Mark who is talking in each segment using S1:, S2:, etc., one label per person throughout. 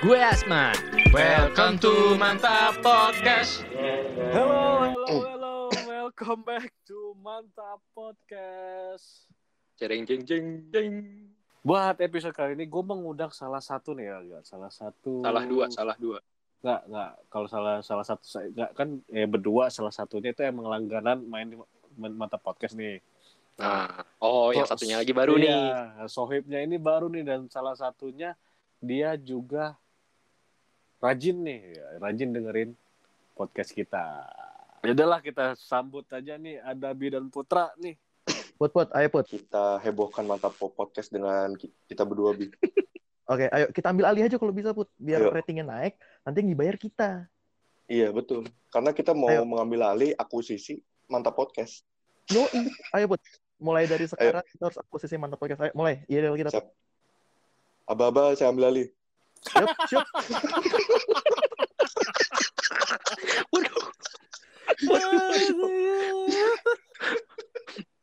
S1: Gue Asman.
S2: Welcome to Mantap Podcast.
S3: Hello, hello, hello. Welcome back to Mantap Podcast.
S2: Jeng jeng jeng jeng.
S3: Buat episode kali ini gue mengundang salah satu nih ya, Gak? salah satu.
S2: Salah dua, salah dua.
S3: Nggak, nggak. Kalau salah salah satu saya nggak kan eh berdua salah satunya itu emang langganan main di Mantap Podcast nih.
S2: Nah, oh yang
S3: Terus,
S2: satunya lagi baru nih.
S3: iya, Sohibnya ini baru nih dan salah satunya dia juga rajin nih, ya, rajin dengerin podcast kita. Ya udahlah kita sambut aja nih ada Bi dan Putra nih.
S4: Put, put, ayo put.
S5: kita hebohkan mantap podcast dengan ki- kita berdua bi
S4: Oke, ayo kita ambil alih aja kalau bisa put, biar
S5: Ayo.
S4: ratingnya naik. Nanti yang dibayar kita.
S5: iya betul karena kita mau
S4: Ayo.
S5: mengambil alih akuisisi mantap podcast
S4: Yo, ayo put. Mulai dari sekarang kita harus akuisisi mantap podcast. Ayo, mulai. Iya, kita.
S5: Siap. aba-aba saya ambil alih
S4: Siap, siap.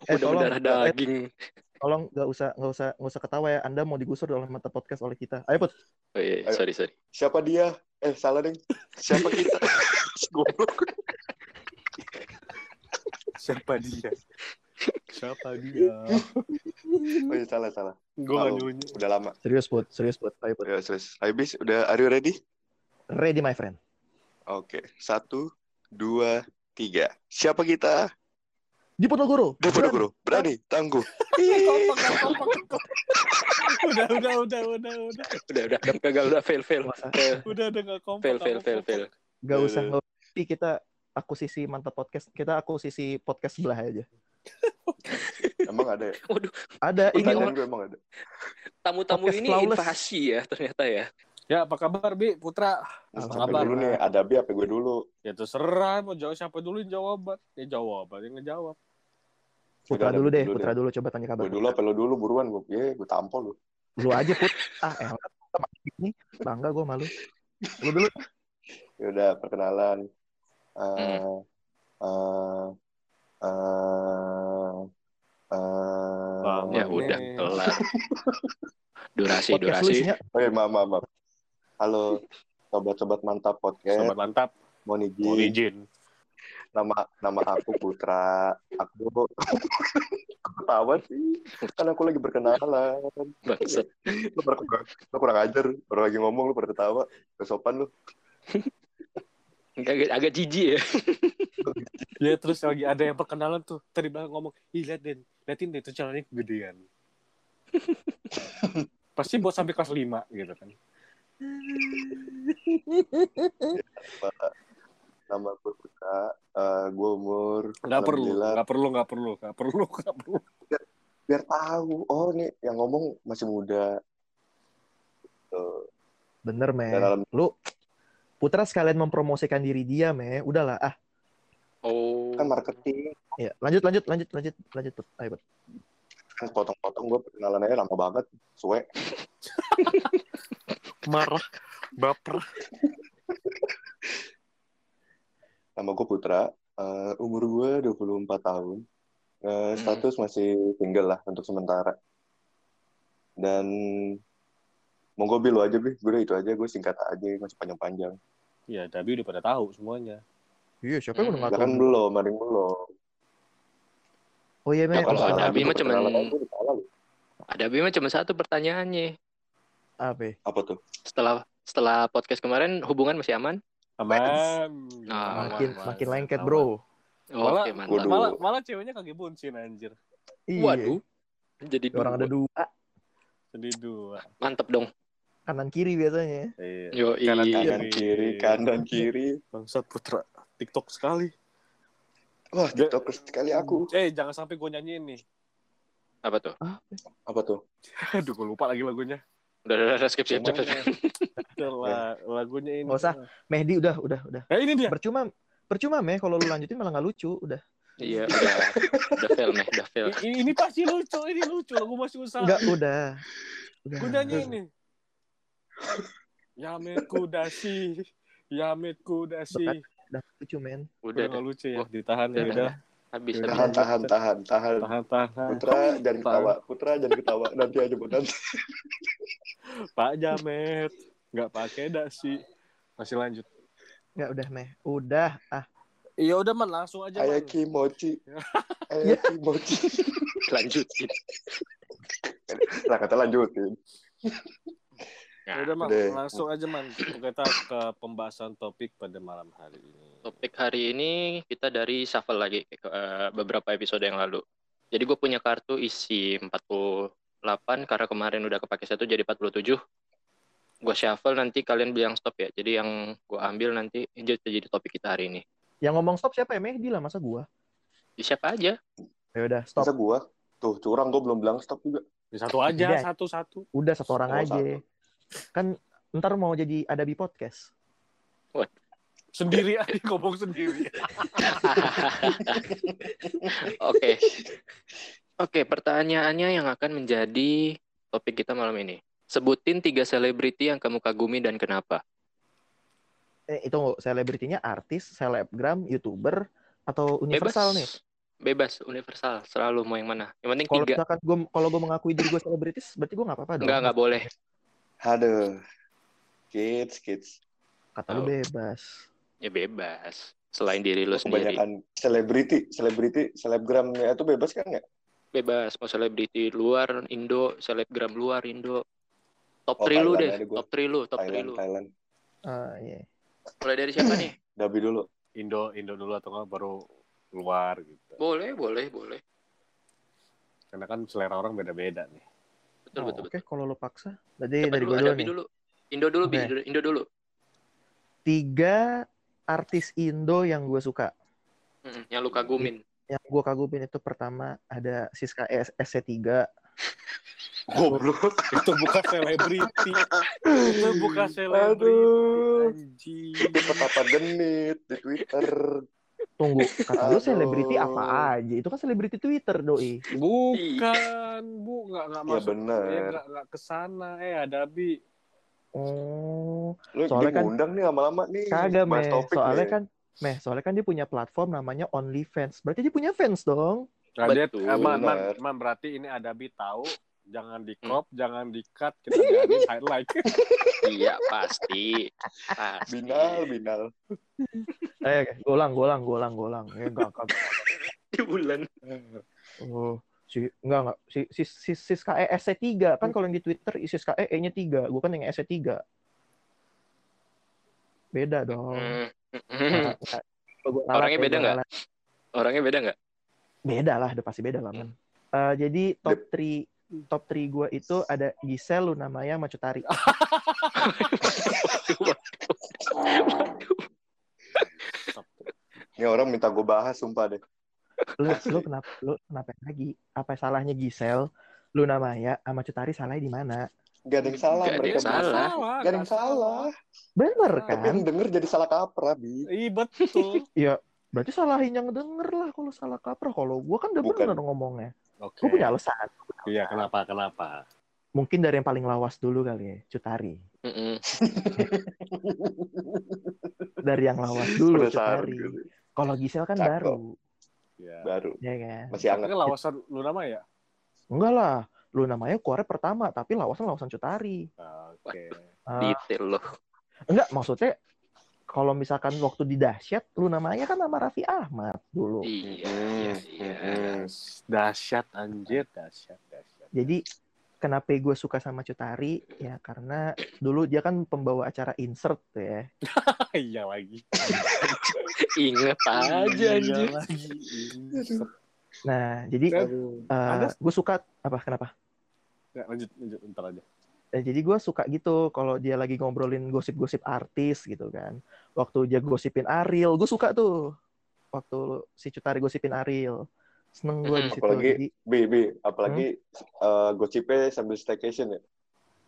S4: Eh,
S2: Udah
S4: tolong,
S2: berdarah daging.
S4: tolong nggak usah nggak usah nggak usah ketawa ya. Anda mau digusur oleh mantap podcast oleh kita. Ayo put.
S2: Oh, iya,
S5: Ayo.
S2: sorry sorry.
S5: siapa dia eh salah deng siapa kita goblok
S3: Siapa dia? Siapa dia?
S5: oh iya salah salah
S3: Gue gak
S5: udah lama
S4: Serius put, serius put. Ayo put.
S5: ya serius ayo bis udah are you ready
S4: Ready my friend.
S5: oke satu dua tiga siapa kita
S4: Di Ponorogo.
S5: Dapat guru berani tangguh.
S3: Udah, udah, udah, udah, udah.
S2: Udah udah gagal udah fail fail. Eh,
S3: Udah, udah gak kompak.
S2: fail fail fail fail.
S4: Gak usah. Tapi kita akuisisi mantap podcast. Kita akuisisi podcast sebelah aja.
S5: emang ada ya
S4: Ada ini
S5: pertanyaan gue emang ada
S2: Tamu-tamu
S4: Podcast
S2: ini
S4: flawless.
S2: invasi ya ternyata ya.
S3: Ya, apa kabar, Bi? Putra?
S5: siapa
S3: kabar?
S5: dulu nih ada bi apa gue dulu
S3: Ya terserah, mau jawab siapa dulu yang jawaban. Ya jawaban, yang ngejawab.
S4: Putra dulu deh,
S5: dulu
S4: Putra dulu coba tanya kabar.
S5: gue dulu apa lo dulu buruan gue ya gue tampol lu
S4: Lu aja put. Ah, elah. Sama ini bangga gue malu. Lu dulu.
S5: Ya udah perkenalan.
S2: Hmm.
S5: Eh eh eh eh
S3: Bang.
S2: Ya udah kelar. Durasi
S4: Podcast
S2: durasi.
S4: isinya
S5: Oh ya, maaf, maaf, maaf. Halo, sobat-sobat mantap podcast.
S3: Sobat mantap,
S5: Mohon izin.
S3: mau izin.
S5: Nama nama aku Putra. Aku ketawa sih. Kan aku lagi berkenalan.
S2: Bangsat.
S5: Lu, kurang, lu kurang ajar. Baru lagi ngomong lu pada ketawa. Gak sopan lu.
S2: Agak agak jijik ya.
S3: Ya terus lagi ada yang perkenalan tuh tadi belakang ngomong, ih lihat Den, liatin deh tuh caranya kegedean. Pasti buat sampai kelas 5 gitu kan.
S5: Nama gue Putra. Eh gue umur.
S3: Nggak perlu, nggak perlu, nggak perlu, nggak perlu, nggak perlu.
S5: Biar tahu. Oh, nih yang ngomong masih muda. Tuh.
S4: bener, me.
S5: Dan alam
S4: Lu Putra sekalian mempromosikan diri dia, me. Udahlah, ah.
S2: Oh.
S5: kan marketing.
S4: Ya, lanjut, lanjut, lanjut, lanjut, lanjut. Put. Ayo, Put.
S5: Kan potong-potong gue perkenalan aja lama banget. Suwe.
S3: Marah, baper.
S5: Nama gue Putra, eh, umur gue 24 tahun. Eh, status masih single lah untuk sementara. Dan monggo Bi lu aja Bi, gue udah itu aja, gue singkat aja, masih panjang-panjang.
S3: Ya, tapi udah pada tahu semuanya.
S4: Iya, siapa yang udah
S2: Hmm.
S4: ngaku?
S5: Ya kan belum, ada yang belum.
S4: Oh iya, me.
S2: Ya, kalau
S4: Oh,
S2: ada. Abi mah
S5: lu.
S2: Ada Bima cuma satu pertanyaannya.
S4: Apa?
S5: Apa tuh?
S2: Setelah setelah podcast kemarin hubungan masih aman?
S3: Aman.
S2: Ah,
S4: Makin
S3: Aman,
S4: makin lengket,
S3: aman.
S4: bro.
S3: Malah,
S2: Oke, mantap.
S5: Waduh.
S3: malah, malah ceweknya kagak buncin anjir.
S4: Iya.
S2: Waduh. Jadi
S4: Orang ada
S2: dua.
S4: dua,
S3: Jadi dua.
S2: Mantep dong.
S4: Kanan kiri biasanya.
S3: Iya.
S2: Yo,
S3: Kanan,
S2: iya.
S5: Kanan kiri, kanan kiri.
S3: Bangsat putra. TikTok sekali.
S5: Wah, TikTok sekali aku.
S3: Eh, jangan sampai gue nyanyiin nih.
S2: Apa tuh?
S5: Apa tuh?
S3: Aduh, gue lupa lagi lagunya.
S2: Udah, udah, udah, skip, skip, skip, skip.
S3: Lah, lagunya ini.
S4: Nggak usah. Mehdi udah, udah, udah.
S3: Eh, ini dia.
S4: Percuma, percuma, me. Kalau lu lanjutin malah nggak lucu. Udah.
S2: Iya, udah, udah fail nih, udah fail.
S3: Ini, ini pasti lucu, ini lucu. Gue masih usaha.
S4: Enggak, udah. Udah.
S3: Gue nyanyi ini. Yamet kudasi. Yamet kudasi.
S4: Udah lucu, men.
S2: Udah,
S3: Udah lucu ya. Ditahan ya
S2: Udah, habis.
S5: Tahan, tahan, tahan, tahan.
S3: Tahan, tahan.
S5: Putra jangan ketawa, Putra jangan ketawa. Nanti aja buat nanti.
S3: Pak Jamet. nggak pakai dasi. Masih lanjut.
S4: Nggak udah meh. Udah. Ah,
S3: Iya udah man langsung aja man.
S5: Ayah kimochi. Ayah kimochi.
S2: Lanjutin.
S5: Lah kata lanjutin.
S3: Ya udah man
S5: Udah.
S3: langsung aja man. Kita ke pembahasan topik pada malam hari ini.
S2: Topik hari ini kita dari shuffle lagi ke eh, beberapa episode yang lalu. Jadi gue punya kartu isi 48 karena kemarin udah kepake satu jadi 47. Gue shuffle nanti kalian bilang stop ya. Jadi yang gue ambil nanti jadi, jadi topik kita hari ini.
S4: yang ngomong stop siapa ya? Mehdi lah, masa gua?
S2: Ya, siapa aja?
S4: Ya udah,
S5: Masa
S4: stop.
S5: gua? Tuh, curang gua belum bilang stop juga.
S3: Ya, satu aja satu-satu.
S4: Udah satu orang
S5: Oh,
S4: aja. Kan ntar mau jadi Adabi Podcast.
S3: Sendiri aja ngomong sendiri.
S2: Oke. Oke, pertanyaannya yang akan menjadi topik kita malam ini. Sebutin tiga selebriti yang kamu kagumi dan kenapa.
S4: Eh, itu selebritinya artis, selebgram, youtuber, atau universal nih?
S2: Bebas, universal. Selalu mau yang mana? Yang penting
S4: Kalau
S2: tiga.
S4: misalkan gue kalau gue mengakui diri gue selebritis, berarti gue nggak apa-apa dong.
S2: Enggak, enggak boleh.
S5: Aduh. Kids, kids.
S4: Kata lu
S2: Oh.
S4: bebas.
S2: Ya bebas. Selain diri lu sendiri.
S5: Kebanyakan selebriti, selebriti, selebgram ya itu bebas kan nggak?
S2: Bebas. Mau selebriti luar Indo, selebgram luar Indo. Top
S5: Oh,
S2: 3 lu
S5: Thailand
S2: deh. Top 3 lu, top 3
S5: Thailand,
S2: lu.
S5: Thailand.
S4: Ah, iya.
S2: Mulai dari siapa nih?
S5: Dabi dulu.
S3: Indo Indo dulu atau enggak baru luar gitu.
S2: Boleh, boleh, boleh.
S3: Karena kan selera orang beda-beda nih.
S2: Betul,
S4: Oh,
S2: betul,
S4: Oke,
S2: betul.
S4: kalau lu paksa. Berarti dari
S2: dulu?
S4: gue dulu nih.
S2: dulu. Indo dulu, Bi.
S4: Oke.
S2: Indo dulu.
S4: Tiga artis Indo yang gue suka.
S2: Mm, yang lu kagumin.
S4: Yang gue kagumin itu pertama ada Siska S- SC3.
S5: Goblok.
S3: Itu bukan selebriti. Itu bukan selebriti.
S5: Aduh.
S3: Anjing.
S5: Itu petapa genit di Twitter.
S4: Tunggu, kata lu selebriti apa aja? Itu kan selebriti Twitter, doi.
S3: Bukan, Bu, enggak enggak
S5: Ya
S3: masuk.
S5: bener.
S3: Ya enggak enggak ke sana. Eh, ada Bi.
S4: Oh,
S5: Lu
S4: Soalnya
S5: dia
S4: kan-
S5: ngundang nih lama-lama nih.
S4: kagak, meh.
S5: topik
S4: Soalnya
S5: nih.
S4: kan, meh, soalnya kan dia punya platform namanya OnlyFans. Berarti dia punya fans dong.
S3: Nah, dia,
S2: Betul,
S3: eh, man, man, man, berarti ini ada Bi tahu. Jangan di
S2: Hmm.
S3: crop, jangan di cut, kita jadi highlight.
S2: iya, pasti. Pasti.
S5: Binal, binal.
S4: Eh, gue ulang, gue ulang. Eh, enggak, enggak.
S2: Di bulan.
S4: Oh, si enggak enggak si si si Siska E SC3 kan kalau yang di Twitter Siska E E-nya 3, gua kan yang SC3. Beda dong.
S2: Mm,
S4: Nah, enggak.
S2: Orangnya
S4: ya,
S2: beda
S4: gua
S2: nggak?
S4: ralat.
S2: Orangnya beda nggak?
S4: Beda lah, udah pasti beda lah, man. Eh, jadi top 3 top 3 gua itu ada Gisel, Luna Maya, sama Cutari.
S5: Ini orang minta gue bahas, sumpah deh.
S4: Lu lu kenapa lu kenapa lagi? Apa salahnya Gisel, Luna Maya, sama Cutari salahnya di mana?
S5: Gak ada yang salah
S2: Gak ada
S5: mereka
S2: salah.
S5: berdua. Gak ada yang salah.
S4: Bener
S3: Ah,
S5: Tapi
S4: kan?
S5: yang denger jadi salah kaprah, Bi.
S3: Iya betul.
S4: Iya, berarti salahin yang denger lah kalau salah kaprah. Kalau gua kan udah
S5: Bukan.
S4: bener ngomongnya.
S3: Oke.
S4: Gua punya alasan.
S3: Iya, kenapa? Kenapa?
S4: Mungkin dari yang paling lawas dulu kali ya, Cutari.
S2: Mm-mm.
S4: Dari yang lawas dulu,
S5: Penasaran
S4: Cutari. Kalau Gisel kan
S5: Cakep.
S4: baru,
S3: Ya.
S5: Baru.
S4: ya kan?
S5: Masih
S3: Tapi
S5: hangat.
S3: kan lawasan lu nama ya?
S4: Enggak lah, lu namanya keluarnya pertama, tapi lawasan lawasan Cutari.
S3: Oke.
S4: Ah,
S2: Detail loh.
S4: enggak, maksudnya kalau misalkan waktu di dahsyat, lu namanya kan nama Raffi Ahmad dulu.
S2: Iya, iya, iya.
S5: mm.
S3: Dahsyat anjir, dahsyat, dahsyat.
S4: Jadi kenapa gue suka sama Cutari? Ya karena dulu dia kan pembawa acara insert tuh ya.
S3: Iya lagi.
S2: Ingat aja
S3: Iya
S2: anjir.
S3: lagi.
S4: Nah, jadi
S3: Aduh.
S4: eh,
S3: Ada-
S4: gue suka apa? Kenapa?
S3: Ya, lanjut, lanjut, ntar aja.
S4: Eh, jadi gue suka gitu kalau dia lagi ngobrolin gosip-gosip artis gitu kan. Waktu dia gosipin Ariel, gue suka tuh. Waktu si Cutari gosipin Ariel, seneng gue di situ.
S5: Apalagi-
S4: Jadi
S5: Bi, Bi. Apalagi eh, gocipnya sambil staycation ya.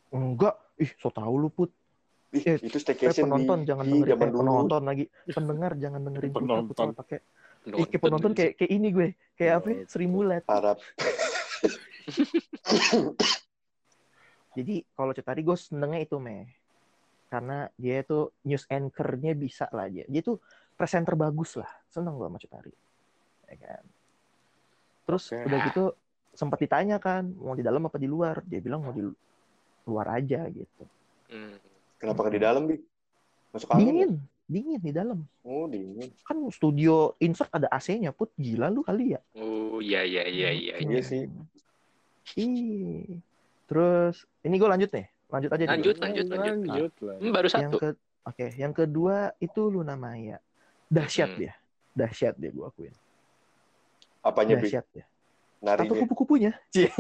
S4: enggak, ih so tau lu put.
S5: Ih,
S4: Eh,
S5: itu
S4: Eh,
S5: staycation
S4: penonton
S5: Bi.
S4: jangan
S5: Ih,
S4: dengerin
S5: zaman
S4: eh,
S5: dulu.
S4: penonton lagi, pendengar jangan dengerin
S3: Penonton.
S4: Pakai Ih, kayak penonton kayak kayak ini gue, kayak apa? ya? Sri Mulat.
S5: Arab.
S4: Jadi kalau Cutari gue senengnya itu meh, karena dia itu news anchor-nya bisa lah dia. Dia tuh presenter bagus lah, seneng gue sama Cutari. Ya kan. Terus
S3: Oke.
S4: udah gitu sempat ditanya kan mau di dalam apa di luar, dia bilang mau di luar aja gitu.
S2: Hmm.
S5: Kenapa nggak di dalam, Bi? Masuk angin. ya?
S4: Dingin, dingin di dalam.
S5: Oh, dingin.
S4: Kan studio insert ada AC-nya, put gila lu kali ya.
S2: Oh iya iya iya iya. iya.
S5: Iya sih.
S4: Ih. Terus ini gue lanjut nih. Lanjut aja dulu.
S2: Lanjut lanjut lanjut.
S3: Lanjut lah.
S2: Hmm, baru
S4: Yang
S2: satu.
S4: ke Oke, yang kedua itu Luna Maya. Dahsyat
S2: Hmm.
S4: dia. Dahsyat dia gue akuin.
S5: Apanya, Bi?
S4: Dahsyat dia. Tato
S5: Narinya.
S4: kupu-kupunya. Cie.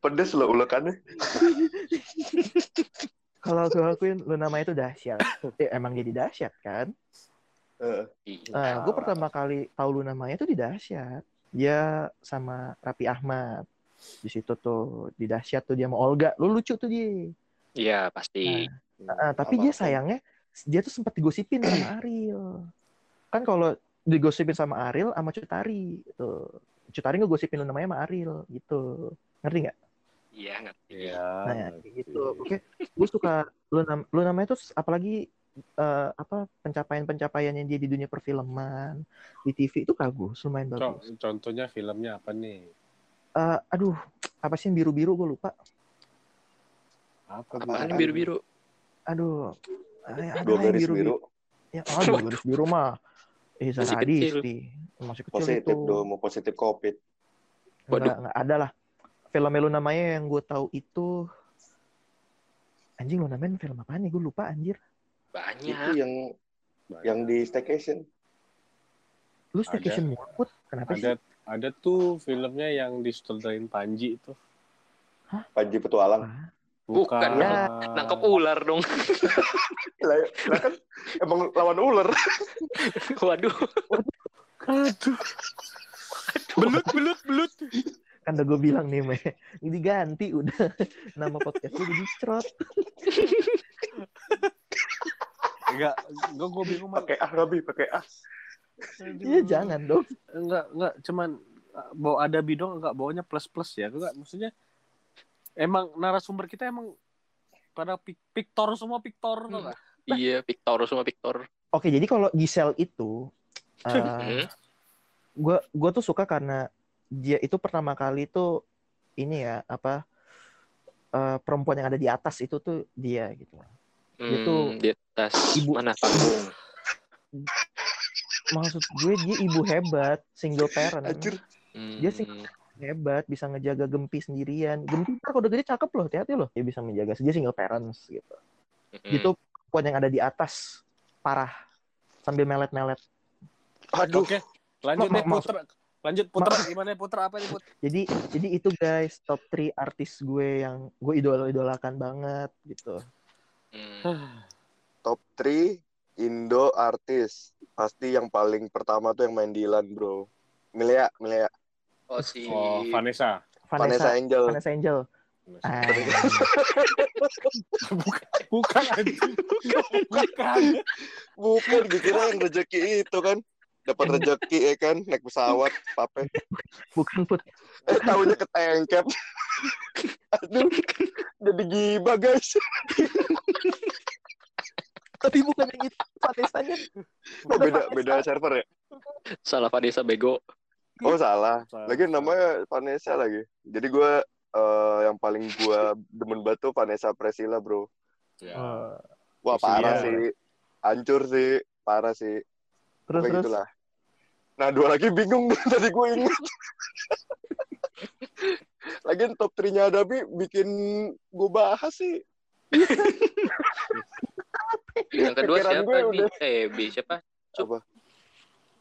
S5: Pedes loh ulekannya.
S4: Kalau gue akuin Luna Maya itu dahsyat. Eh, emang jadi dahsyat kan?
S5: Heeh.
S2: Iya.
S4: Nah, gue pertama kali tahu Luna Maya itu di dahsyat. Dia sama Rapi Ahmad. Di situ tuh di dahsyat tuh dia sama Olga. Lu lucu tuh dia.
S2: Iya pasti.
S4: Ah, tapi dia sayangnya dia tuh sempat digosipin sama Ariel. Kan kalau digosipin sama Ariel sama Cutari gitu. Cutari ngegosipin Luna Maya sama Ariel gitu. Ngerti nggak?
S2: Iya ngerti.
S3: Iya.
S4: Nah, kayak gitu. Oke, gue suka Luna Luna Maya tuh apalagi eh, apa pencapaian-pencapaiannya dia di dunia perfilman, di TV itu bagus, lumayan bagus.
S3: contohnya filmnya apa nih?
S4: Eh, aduh, apa sih yang biru-biru gue lupa.
S3: Apa
S2: Apaan yang biru-biru?
S4: Aduh, eh, ada yang
S5: garis
S4: biru-biru.
S5: biru.
S4: Ya, oh, dua garis biru mah. Eh,
S2: Masih
S4: Zara
S2: kecil.
S4: Adisti. Masih kecil
S5: Positif
S4: itu.
S5: dong, mau positif COVID.
S2: Waduh.
S4: Enggak, enggak ada lah. Film Luna Maya yang gue tahu itu anjing Luna Maya film apa nih? Gue lupa anjir.
S5: Itu
S2: Banyak.
S5: yang yang di staycation.
S4: Lu staycation put kenapa
S3: ada
S4: sih?
S3: ada tuh filmnya yang disutradarain Panji itu.
S5: Panji Petualang.
S4: Ah,
S2: Bukan,
S4: Ya.
S2: Nangkep ular dong.
S5: Lah, lah kan emang lawan ular.
S2: Waduh.
S3: Aduh. Belut, belut, belut.
S4: Kan udah gue bilang nih, Me. Diganti udah. Nama podcast lu jadi cerot.
S3: Enggak, enggak gue bingung.
S5: Pakai ah Gabi, pakai ah.
S4: Iya jangan dong.
S3: Enggak, enggak cuman uh, bawa ada bidong enggak bawanya plus-plus ya. Enggak maksudnya emang narasumber kita emang pada pik piktor semua piktor tau nggak?
S2: Iya, Victor semua Victor.
S4: Oke, jadi kalau Giselle itu eh,
S2: Hmm.
S4: gue gue tuh suka karena dia itu pertama kali tuh ini ya apa eh, perempuan yang ada di atas itu tuh dia gitu. Dia tuh
S2: Hmm, di atas
S4: ibu-
S2: mana panggung?
S4: Maksud gue dia ibu hebat, single parent.
S5: Anjir.
S2: Hmm.
S4: Dia sih hebat, bisa ngejaga Gempi sendirian. Gempi ntar kalau udah gede cakep loh, hati-hati loh. Dia bisa menjaga, dia single parents gitu.
S2: Hmm.
S4: Itu perempuan yang ada di atas parah sambil melet-melet.
S5: Aduh.
S3: Oke, lanjut deh
S4: ma-
S3: puter. Lanjut puter gimana puter apa nih put?
S4: Jadi jadi itu guys top 3 artis gue yang gue idol-idolakan banget gitu.
S2: Hmm.
S5: Top 3 Indo artis. Pasti yang paling pertama tuh yang main Dilan, Bro. Milea, Milea.
S2: Oh si
S3: Oh, Vanessa.
S5: Vanessa
S4: Vanessa
S5: Angel.
S4: Vanessa Angel. Ah,
S3: Bukan anjing. Bukan.
S5: Bukan, dikira yang rezeki itu kan. Dapat rezeki ya kan, naik pesawat, pape.
S4: bukan put.
S5: Eh, tahunya ketengkep. Aduh, jadi gibah guys.
S4: Tapi bukan yang itu Vanessa-nya.
S5: Oh, beda beda server ya?
S2: salah Vanessa bego.
S5: Oh salah.
S3: Salah.
S5: Lagi namanya Vanessa lagi. Jadi gue eh, yang paling gue demen banget tuh Vanessa Priscilla bro.
S3: Ya.
S4: Oh,
S5: Wah parah sih, hancur sih, parah sih.
S4: terus
S5: Kayak
S4: terus
S5: gitulah. Nah dua lagi bingung tadi gue ingat. Lagian top 3-nya Adabi bikin gue bahas sih.
S2: Yang kedua
S5: Pikiran
S2: siapa
S5: gue udah-
S2: Eh, B siapa?
S5: Apa?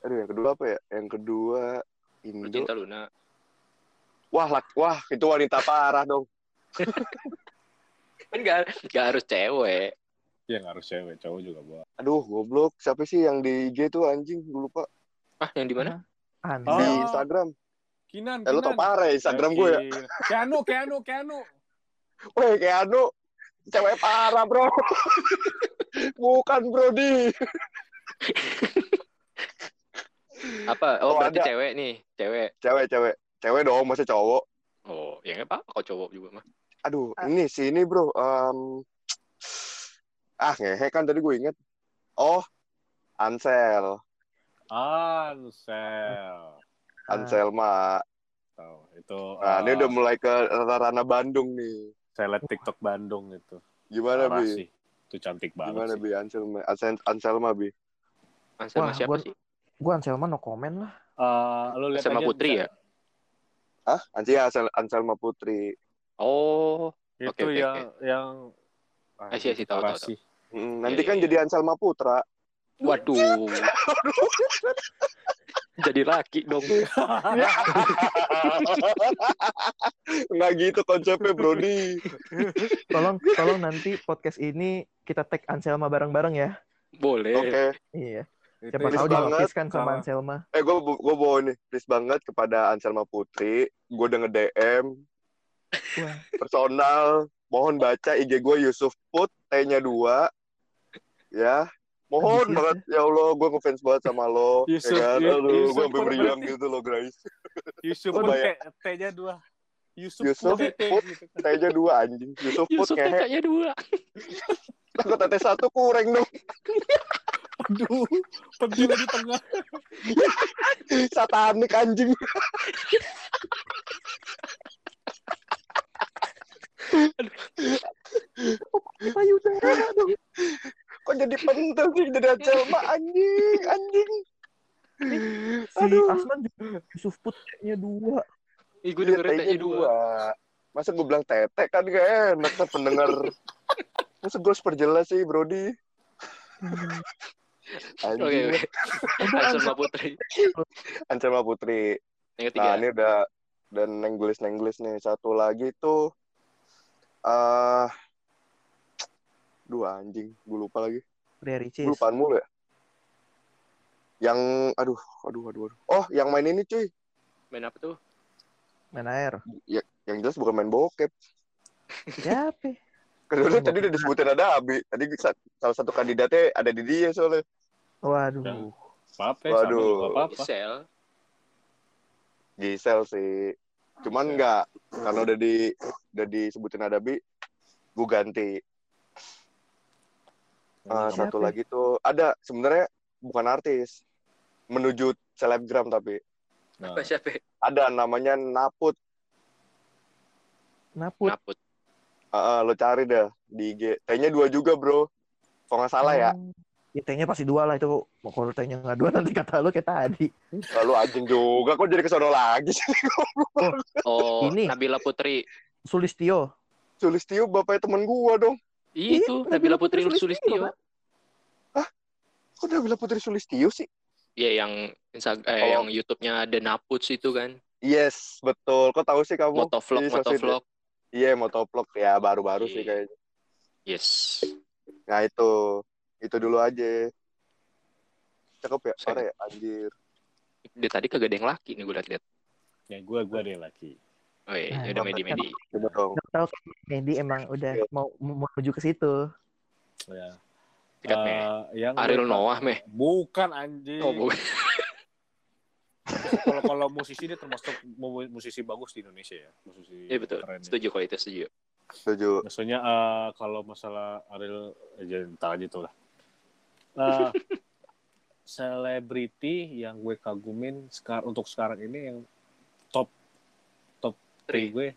S5: Aduh yang kedua apa ya? Yang kedua Indo.
S2: Cinta Luna.
S5: Wah, lak- wah itu wanita parah dong.
S2: Kan nggak nggak harus cewek.
S3: Ya nggak harus cewek, cowok juga bawa.
S5: Aduh, goblok. Siapa sih yang di IG tuh anjing? Gue lupa.
S2: Ah, yang di mana?
S4: Aneh.
S3: Oh.
S5: Di Instagram.
S3: Kinan,
S5: Eh, lu tau parah ya Instagram gue ya?
S3: Keanu, Keanu, Keanu.
S5: Weh, kayak anu. Cewek parah, bro. Bukan, bro, di.
S2: Apa? Oh,
S5: Oh,
S2: berarti
S5: ada.
S2: cewek nih, cewek.
S5: Cewek, cewek. Cewek dong, masa cowok.
S2: Oh, ya nggak apa-apa kok cowok juga mah.
S5: Aduh,
S4: Ah.
S5: ini sih, ini, bro. Em, ah, ngehe kan tadi gue inget. Oh, Ansel.
S3: Ansel.
S5: Ansel mah
S3: tahu. Itu
S5: Nah, ini
S3: eh,
S5: udah mulai ke ranah Bandung nih.
S3: saya lihat TikTok Bandung itu.
S5: Gimana,
S3: Parah
S5: Bi?
S3: sih. Itu cantik banget
S5: Gimana,
S3: sih.
S5: Bi? Anselma, Ansel- Anselma, Bi?
S2: Anselma
S4: Wah,
S2: siapa
S4: gua-
S2: sih?
S4: Gue Anselma no comment lah.
S3: Eh, lu lihat
S2: Anselma
S3: aja
S2: Putri ya?
S5: Hah? Ansi Ansel, Anselma Putri.
S2: Oh,
S3: Itu
S2: Oke, oke,
S3: yang yang
S2: I see, I see, tahu, tahu,
S3: sih.
S5: Mm,
S2: Iya,
S5: nanti
S2: iya,
S5: kan
S2: iya.
S5: jadi Anselma Putra.
S2: waduh. Jadi laki dong.
S5: Nggak gitu konsepnya, Brody.
S4: Tolong, tolong nanti podcast ini kita tag Anselma bareng-bareng ya.
S2: Boleh.
S5: Oke.
S4: Iya.
S3: Itu
S4: Siapa tahu
S5: banget.
S4: kan sama
S3: Sama.
S4: Anselma.
S5: Eh, gue gue bawa nih, please banget kepada Anselma Putri. Gue udah nge-DM
S4: Wah,
S5: personal. Mohon baca IG gue Yusuf Put, T-nya dua. Ya. Mohon banget. Ya Allah, gue ngefans banget sama lo.
S3: Yusuf-
S5: ya kan?
S3: Yus-
S5: Aduh,
S3: Yusuf
S5: gue sampai
S3: Put
S5: meriang gitu loh, guys.
S3: Yusuf pun. T- T-nya dua. Yusuf,
S5: Yusuf
S3: Put, T
S5: Put.
S3: gitu kan.
S5: T-nya dua, anjing. Yusuf Put,
S2: Yusuf
S5: ngehe.
S2: TK-nya dua.
S5: Takut TT satu kurang dong.
S3: Aduh, pentil di tengah.
S5: Satanik anjing.
S4: payudara dong.
S5: Kok jadi pentil sih jadi Anselma anjing, anjing.
S4: Si
S5: Aduh.
S4: Asman juga Yusuf Putnya dua.
S2: Ih, gue
S5: Iya,
S2: denger
S5: T-nya
S2: TK-nya dua.
S5: Masa gue bilang tete kan gak enak kan pendengar. Masa gue harus perjelas sih, Brody. Anjing.
S2: Oke, oke.
S4: Itu
S2: Anselma Putri.
S5: Anselma Putri.
S2: Yang
S5: Nah,
S2: ketiga.
S5: ini udah dan nenggelis nenggelis nih. Satu lagi tuh eh dua anjing, gue lupa lagi.
S4: Ria Ricis.
S5: Gue lupaan mulu ya. Yang aduh, aduh, aduh, aduh. Oh, yang main ini cuy.
S2: Main apa tuh?
S4: Main air.
S5: Yang jelas bukan main bokep.
S4: Siapa?
S5: Karena
S4: Main
S5: tadi udah disebutin ada Abi. Tadi sa- salah satu kandidatnya ada di dia soalnya.
S4: Waduh.
S3: Ya. Apa-apa,
S5: Waduh.
S3: apa-apa.
S2: Sel.
S5: Gisel sih. Cuman
S3: Gisel.
S5: enggak karena udah di udah disebutin ada Bi, gue ganti. Ah,
S4: Siapa?
S5: satu lagi tuh ada sebenarnya bukan artis, menuju selebgram tapi
S3: Nah,
S2: Apa siapa?
S5: ada namanya Naput.
S4: Naput.
S2: Naput.
S5: Ah, ah, lo cari dah di IG. T-nya dua juga bro. Kalau nggak salah ya.
S4: Oh. Ya T-nya pasti dua lah itu. Mau kalau T-nya nggak dua nanti kata lu kayak tadi.
S5: Lalu anjing juga. Kok jadi kesono lagi sih?
S2: Oh,
S4: Ini.
S2: Nabila Putri.
S4: Sulistio.
S5: Sulistio bapaknya temen gua dong.
S2: Ih, Itu Nabila Putri Sulistio.
S5: Kok udah bilang Putri Sulistio sih?
S2: Iya, yang Instagram eh,
S5: Oh.
S2: yang YouTube-nya ada Naputs itu kan.
S5: Yes, betul. Kok tahu sih kamu?
S2: Motovlog,
S5: sosial-
S2: motovlog.
S5: Iya, motovlog ya baru-baru sih
S2: Iya.
S5: kayaknya.
S2: Yes.
S5: Nah itu, itu dulu aja. Cakep ya,
S2: Saya-
S5: parah ya, anjir.
S2: Dia tadi kagak ada yang laki nih gue liat-liat.
S3: ya gue gue deh laki.
S2: Oh iya,
S4: Nah,
S2: ya udah Medi-Medi.
S4: Udah tahu kan Medi emang udah mau mau menuju ke situ.
S3: Ya.
S2: Tiket Meh.
S3: Eh, yang
S2: Ariel Noah, Meh.
S3: Bukan anjing.
S2: Oh, bukan.
S3: Kalau kalau musisi dia termasuk mu- musisi bagus di Indonesia ya. Musisi
S2: Iya betul.
S3: keren ya.
S2: Setuju kalau itu setuju.
S5: Setuju.
S3: Maksudnya eh, kalau masalah Ariel eh, jadi entar aja tuh lah. Eh, selebriti yang gue kagumin sekarang untuk sekarang ini yang
S2: Tri.
S3: 3 gue.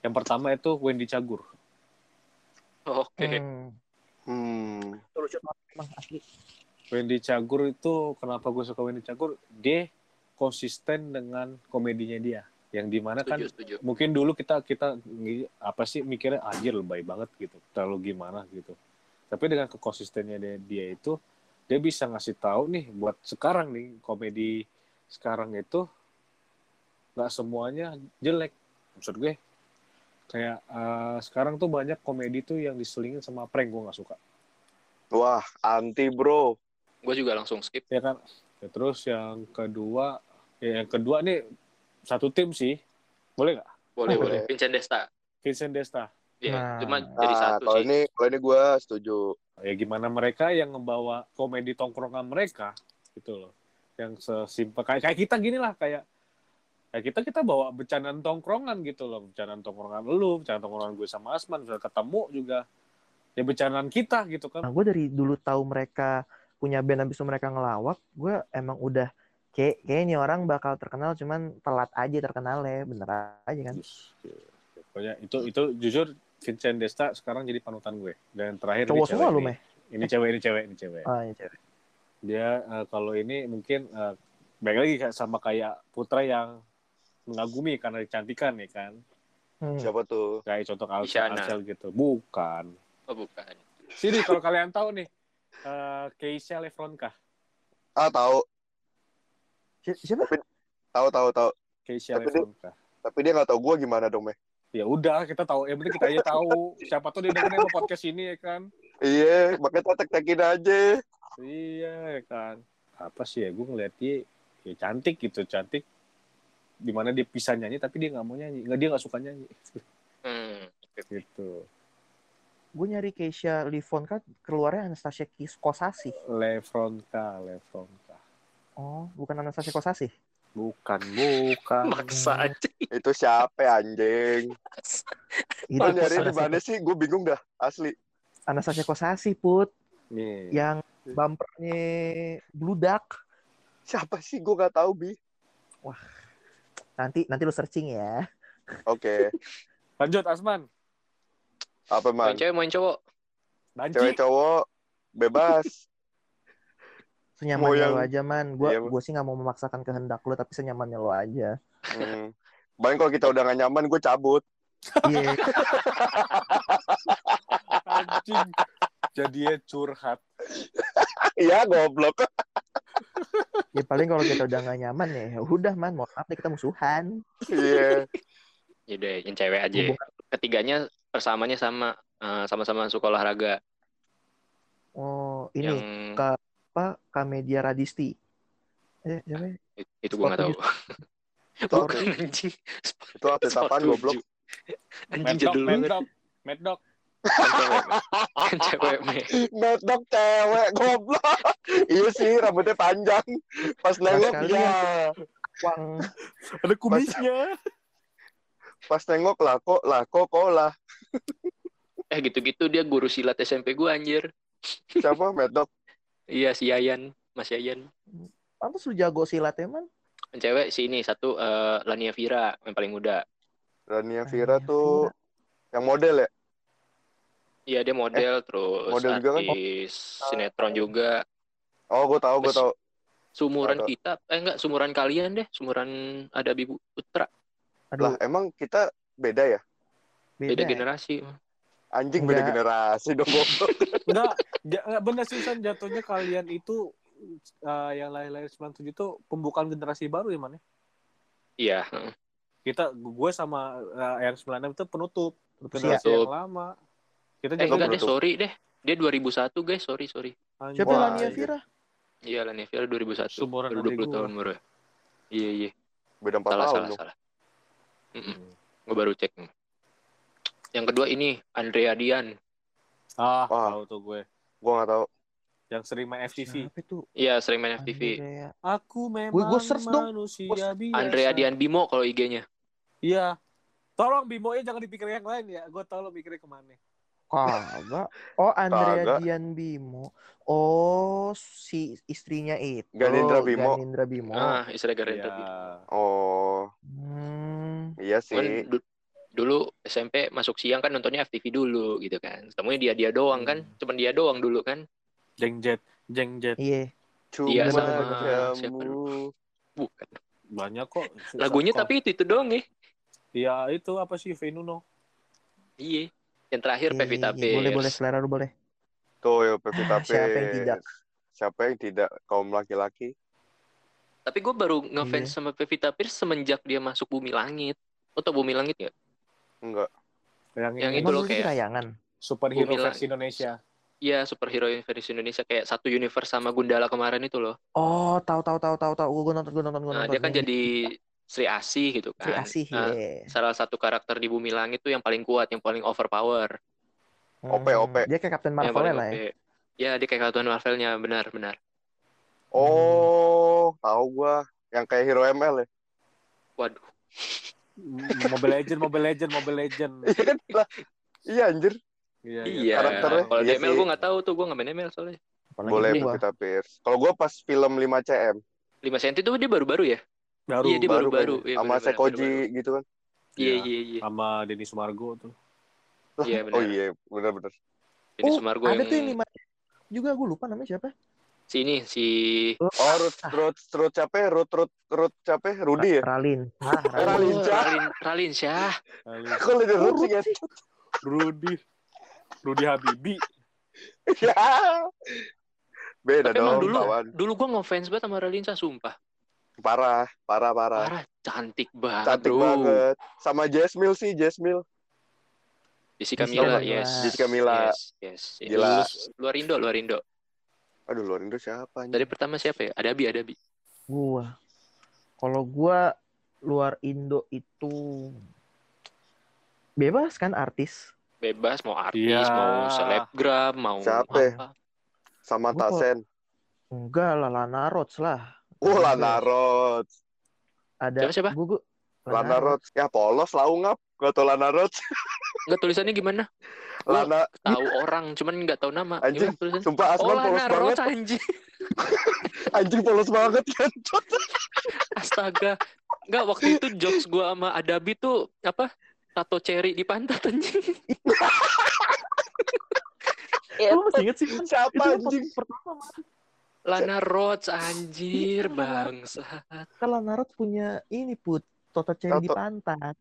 S3: Yang pertama itu Wendy Cagur.
S2: Oke.
S4: Hmm.
S5: Hmm.
S4: Asli.
S3: Wendy Cagur itu kenapa gue suka Wendy Cagur? Dia konsisten dengan komedinya dia. Yang di mana kan
S2: Setuju, setuju.
S3: mungkin dulu kita kita ngi- apa sih mikirnya anjir lebay banget gitu terlalu gimana gitu tapi dengan kekonsistennya dia, dia itu dia bisa ngasih tahu nih buat sekarang nih komedi sekarang itu nggak semuanya jelek maksud gue kayak eh, sekarang tuh banyak komedi tuh yang diselingin sama prank gue nggak suka
S5: Wah, anti bro.
S2: Gue juga langsung skip.
S3: ya kan Ya, terus yang kedua ya yang kedua nih satu tim sih boleh nggak
S2: Boleh,
S5: Oh,
S2: boleh.
S5: boleh.
S2: Vincent Desta.
S3: Vincent Desta
S2: Iya,
S4: Nah.
S2: cuma jadi
S5: Nah,
S2: satu
S5: kalau
S2: sih.
S5: ini, kalau ini gue setuju.
S3: ya gimana mereka yang ngebawa komedi tongkrongan mereka gitu loh yang sesimpel kayak kayak kita gini lah kayak kayak kita kita bawa bercandaan tongkrongan gitu loh bercandaan tongkrongan lu bercandaan tongkrongan gue sama Asman misalnya ketemu juga ya bercandaan kita gitu kan
S4: Nah, gue dari dulu tahu mereka punya band habis itu mereka ngelawak, gue emang udah Kayak kayak ini orang bakal terkenal cuman telat aja terkenalnya, bener aja kan.
S3: Ya, Pokoknya itu itu jujur Vincent Desta sekarang jadi panutan gue. Dan terakhir ini
S4: Cowok
S3: cewek
S4: semua lu. Meh.
S3: Ini cewek, ini cewek, ini cewek.
S4: Ah, ini cewek.
S3: Dia eh, kalau ini mungkin eh, baik lagi kayak sama kayak Putra yang mengagumi karena kecantikan ya kan.
S4: Hmm.
S5: Siapa tuh?
S3: Kayak contoh Alsel. Alsel gitu. Bukan.
S2: Oh bukan.
S3: Sini kalau kalian tahu nih eh Keisha Lefronka.
S5: Ah tahu,
S4: Si- Siapa?
S5: tahu, tahu, tahu.
S3: Keisha
S5: Tapi dia-
S3: Lefronka.
S5: Tapi dia nggak tahu gue gimana dong, meh.
S3: Ya udah, kita tahu. Yang penting kita aja tahu. Siapa tuh dia dengerin podcast ini ya kan.
S5: Iya, makanya tek-tekin aja.
S3: Iya ya kan. Apa sih ya? Gue ngeliat dia ya cantik gitu, cantik. Di mana dia bisa nyanyi tapi dia nggak mau nyanyi. Nggak dia nggak suka nyanyi.
S2: Hmm.
S3: gitu.
S4: Gue nyari Keisha Livon kan keluarnya Anastasia Kosasi.
S3: Lefronka, Lefronka.
S4: Oh, bukan Anastasia Kosasi.
S3: Bukan, bukan.
S2: Maksa aja.
S5: Itu siapa anjing?
S4: Itu
S5: Lo nyari di mana sih? Gue bingung dah, asli.
S4: Anastasia Kosasi, Put.
S3: Nih.
S4: Yang bumpernya bludak.
S5: Siapa sih? Gue nggak tahu, Bi.
S4: Nanti nanti lu searching ya.
S5: Oke.
S3: Lanjut, Asman.
S5: Apa,
S2: Main
S5: man?
S2: cewek, main cowok.
S3: Banci.
S5: Cewek cowok bebas.
S4: Senyamannya
S5: yang-
S4: lo aja, man. Gue
S5: Iya.
S4: gue sih nggak mau memaksakan kehendak lo, tapi senyamannya lo aja.
S5: Hmm. Bahkan kalau kita udah gak nyaman, gue cabut.
S4: Iya.
S3: Anjing. Jadinya curhat.
S5: Iya, goblok.
S4: Ya paling kalau kita udah nggak nyaman ya, ya udah man, maaf deh kita musuhan.
S5: Iya.
S2: Yaudah, yang cewek aja.
S4: Hubungan-
S2: Ketiganya persamanya sama. eh, sama-sama suka olahraga.
S4: Oh, ini
S2: Yang
S4: Kak- apa Kamedia Radisti. Eh, siapa ya?
S2: itu gue nggak tahu. Bukan anjing.
S5: Itu atlet apaan, goblok?
S2: Anjing jadul banget.
S3: Mad Dog.
S2: Kan cewek. Kan cewek,
S5: cewek, goblok. iya sih, rambutnya panjang. Pas nengok,
S4: sekali
S5: ya.
S4: Wang.
S3: Ada kumisnya.
S5: Pas nengok, lah kok, lah kok, kok lah.
S2: Eh gitu-gitu dia guru silat SMP gue anjir.
S5: Siapa? Mad dog?
S2: Iya si Yayan, Mas Yayan.
S4: Pantas lu jago silat ya, man?
S2: Yang cewek si ini satu eh, Lania Vira yang paling muda.
S5: Rania
S4: Rania
S5: Vira tuh yang model ya?
S2: Iya dia model terus
S5: Eh, model juga kan?
S2: artis sinetron juga.
S5: Oh, gue tahu, gue
S2: Terus-
S5: tahu.
S2: Sumuran
S5: Ada.
S2: kita, eh enggak sumuran kalian deh, sumuran ada Bibu Putra,
S4: Aduh,
S5: Lah, emang kita beda ya?
S4: beda.
S2: beda
S4: ya?
S2: generasi.
S5: Anjing beda generasi dong.
S3: Enggak, enggak bener sih San jatuhnya kalian itu eh, yang lahir-lahir 97 itu pembukaan generasi baru ya man ya?
S2: Iya, heeh.
S3: Kita gue sama eh, yang 96 itu penutup
S4: Terus
S3: generasi
S2: Penutup.
S3: yang lama. Kita
S2: eh
S3: juga
S2: enggak deh, sorry deh. Dia 2001 guys, sorry sorry.
S3: anjing.
S4: Siapa
S5: Wah,
S4: Lania
S5: iya.
S4: Vira?
S2: Iya Lania Vira 2001.
S3: Sumuran
S2: Baru
S3: adik
S2: 20
S3: gua.
S2: tahun baru. Iya iya.
S5: Beda 4
S2: Salah
S5: tahun
S2: salah
S5: dong.
S2: salah. Mm Gue baru cek. Yang kedua ini Andrea Dian.
S3: Ah,
S5: Wah.
S3: tahu tuh gue.
S5: Gue gak tahu.
S3: Yang sering main FTV.
S4: Siapa itu?
S2: Iya sering main FTV.
S4: Andrea.
S3: Aku memang
S4: Gua- gua search dong.
S3: biasa.
S2: Andrea Dian Bimo kalau IG-nya.
S3: Iya. Tolong Bimo-nya jangan dipikir yang lain ya. Gue tau lo mikirnya ke mana.
S4: Kagak. Oh, Andrea
S5: Kagak.
S4: Dian Bimo. Oh, si istrinya itu.
S5: Ganindra Bimo.
S4: Ganindra Bimo.
S2: Ah, istilah Garden
S3: Iya.
S2: Bimo.
S5: Oh,
S4: Hmm.
S5: iya sih.
S2: du- dulu SMP masuk siang kan nontonnya FTV dulu gitu kan. Temunya dia dia doang kan.
S3: Hmm.
S2: Cuman dia doang dulu kan.
S3: Jeng jet, jeng jet.
S4: Iya.
S5: Cuma
S2: Iya,
S4: sama
S2: siapa. Bukan.
S3: Banyak kok.
S2: Lagunya
S3: Kok-
S2: tapi itu itu doang ya.
S3: Iya itu apa sih Venuno?
S2: Iya. Yang terakhir
S4: Iya,
S2: Pevita
S4: iya, iya. Boleh, boleh.
S2: Pierce.
S4: Selera lu boleh.
S5: Tuh ya Pevita
S4: Ah, siapa yang
S5: Pierce.
S4: tidak?
S5: Siapa yang tidak kaum laki-laki?
S2: Tapi gue baru ngefans
S4: Iya.
S2: sama Pevita Pierce semenjak dia masuk Bumi Langit. Lo tau Bumi Langit gak?
S5: Enggak.
S3: Yang,
S2: Yang itu loh kayak-
S4: tayangan.
S3: superhero
S2: Bumi
S3: versi
S2: Langit.
S3: Indonesia.
S2: Iya superhero versi Indonesia kayak satu universe sama Gundala kemarin itu loh.
S4: Oh, tahu tahu tahu tahu tahu. Gue nonton, gue nonton, gue
S2: Nah
S4: nonton.
S2: dia kan jadi Sri Asih gitu
S4: Sri
S2: kan.
S4: Asih,
S2: Nah,
S4: iya.
S2: Salah satu karakter di Bumi Langit tuh yang paling kuat, yang paling overpower.
S5: OP,
S4: Hmm,
S5: OP.
S4: Dia kayak Captain Marvel lah ya.
S2: OP. Ya dia kayak Captain Marvelnya benar-benar.
S5: Oh, tahu gua. Yang kayak Hero ML ya.
S2: Waduh.
S3: Mobile Legend, Mobile Legend, Mobile Legend.
S5: Iya kan? Lah, iya anjir.
S3: Iya,
S2: Iya.
S5: Karakternya.
S2: Kalau
S5: Iya
S2: ML gue nggak tahu tuh, gue nggak main ML soalnya.
S4: Apalagi
S5: Boleh Pierce. Kalau gua pas film 5 CM.
S2: 5 cm tuh dia baru-baru ya?
S3: Baru
S2: Iya, dia
S5: baru
S2: baru-baru.
S5: kayaknya.
S2: Iya,
S5: sama Sekoji gitu kan
S2: Iya,
S3: Iya.
S2: iya, iya.
S3: sama Denny Sumargo tuh.
S2: Iya,
S5: oh
S2: benar.
S5: iya benar-benar
S2: Ini
S4: oh,
S2: Sumargo
S4: ada
S2: yang
S4: tuh yang lima juga gue lupa namanya siapa.
S2: sini si
S5: oh Ruth Ruth Ruth siapa ya? Ruth Ruth Ruth siapa ya? Rudy ya
S4: Ralin. Ah,
S5: Ralin.
S4: Ralin.
S2: Oh. Ralin, Ralin Syah.
S5: kok lebih
S4: Oh,
S5: Ruth sih kan
S4: sih.
S3: Rudy Rudy Habibi.
S5: ya beda
S2: Tapi
S5: dong
S2: dulu
S5: kawan
S2: dulu gua ngefans banget sama Ralin Syah, sumpah.
S5: Parah parah parah
S2: Parah, cantik banget,
S5: cantik
S2: bro.
S5: banget sama Jasmine sih Jasmine
S2: Jessica
S4: Jessica
S2: Mila,
S4: Mila.
S2: yes.
S5: Jessica Mila.
S2: Yes, yes. yes.
S5: Gila.
S2: Luar Indo, luar Indo.
S5: aduh luar Indo siapa?
S2: Dari pertama siapa ya? Adabi, Adabi.
S4: Gua. Kalau gua luar Indo itu bebas kan artis.
S2: Bebas mau artis,
S3: Iya.
S2: mau selebgram, mau
S5: Siapa ya?
S2: apa.
S5: sama
S4: Gua
S5: Tasen
S4: Enggak lah Lana Rhodes lah.
S5: Oh. Lana Rhodes
S4: Ada
S2: Siapa, siapa?
S4: Gua, gua,
S5: Lana Rhodes ya polos lau ngap gak tau Lana Rhodes
S2: Enggak tulisannya gimana?
S5: Lana
S2: tahu orang, cuman nggak tahu nama.
S5: Anjing,
S2: Gimana
S5: sumpah
S2: Oh,
S5: Asman polos
S2: Lana
S5: banget
S2: anjing.
S5: anjing polos banget kan
S2: Astaga. Enggak, waktu itu jokes gua sama Adabi tuh apa? Tato cherry di pantat anjing.
S4: Lu masih inget sih?
S5: Siapa
S4: Itu
S5: anjing
S4: pertama.
S2: Lana Rhodes anjir, bangsa.
S4: kan Lana Rhodes punya ini put Toto cherry di pantat.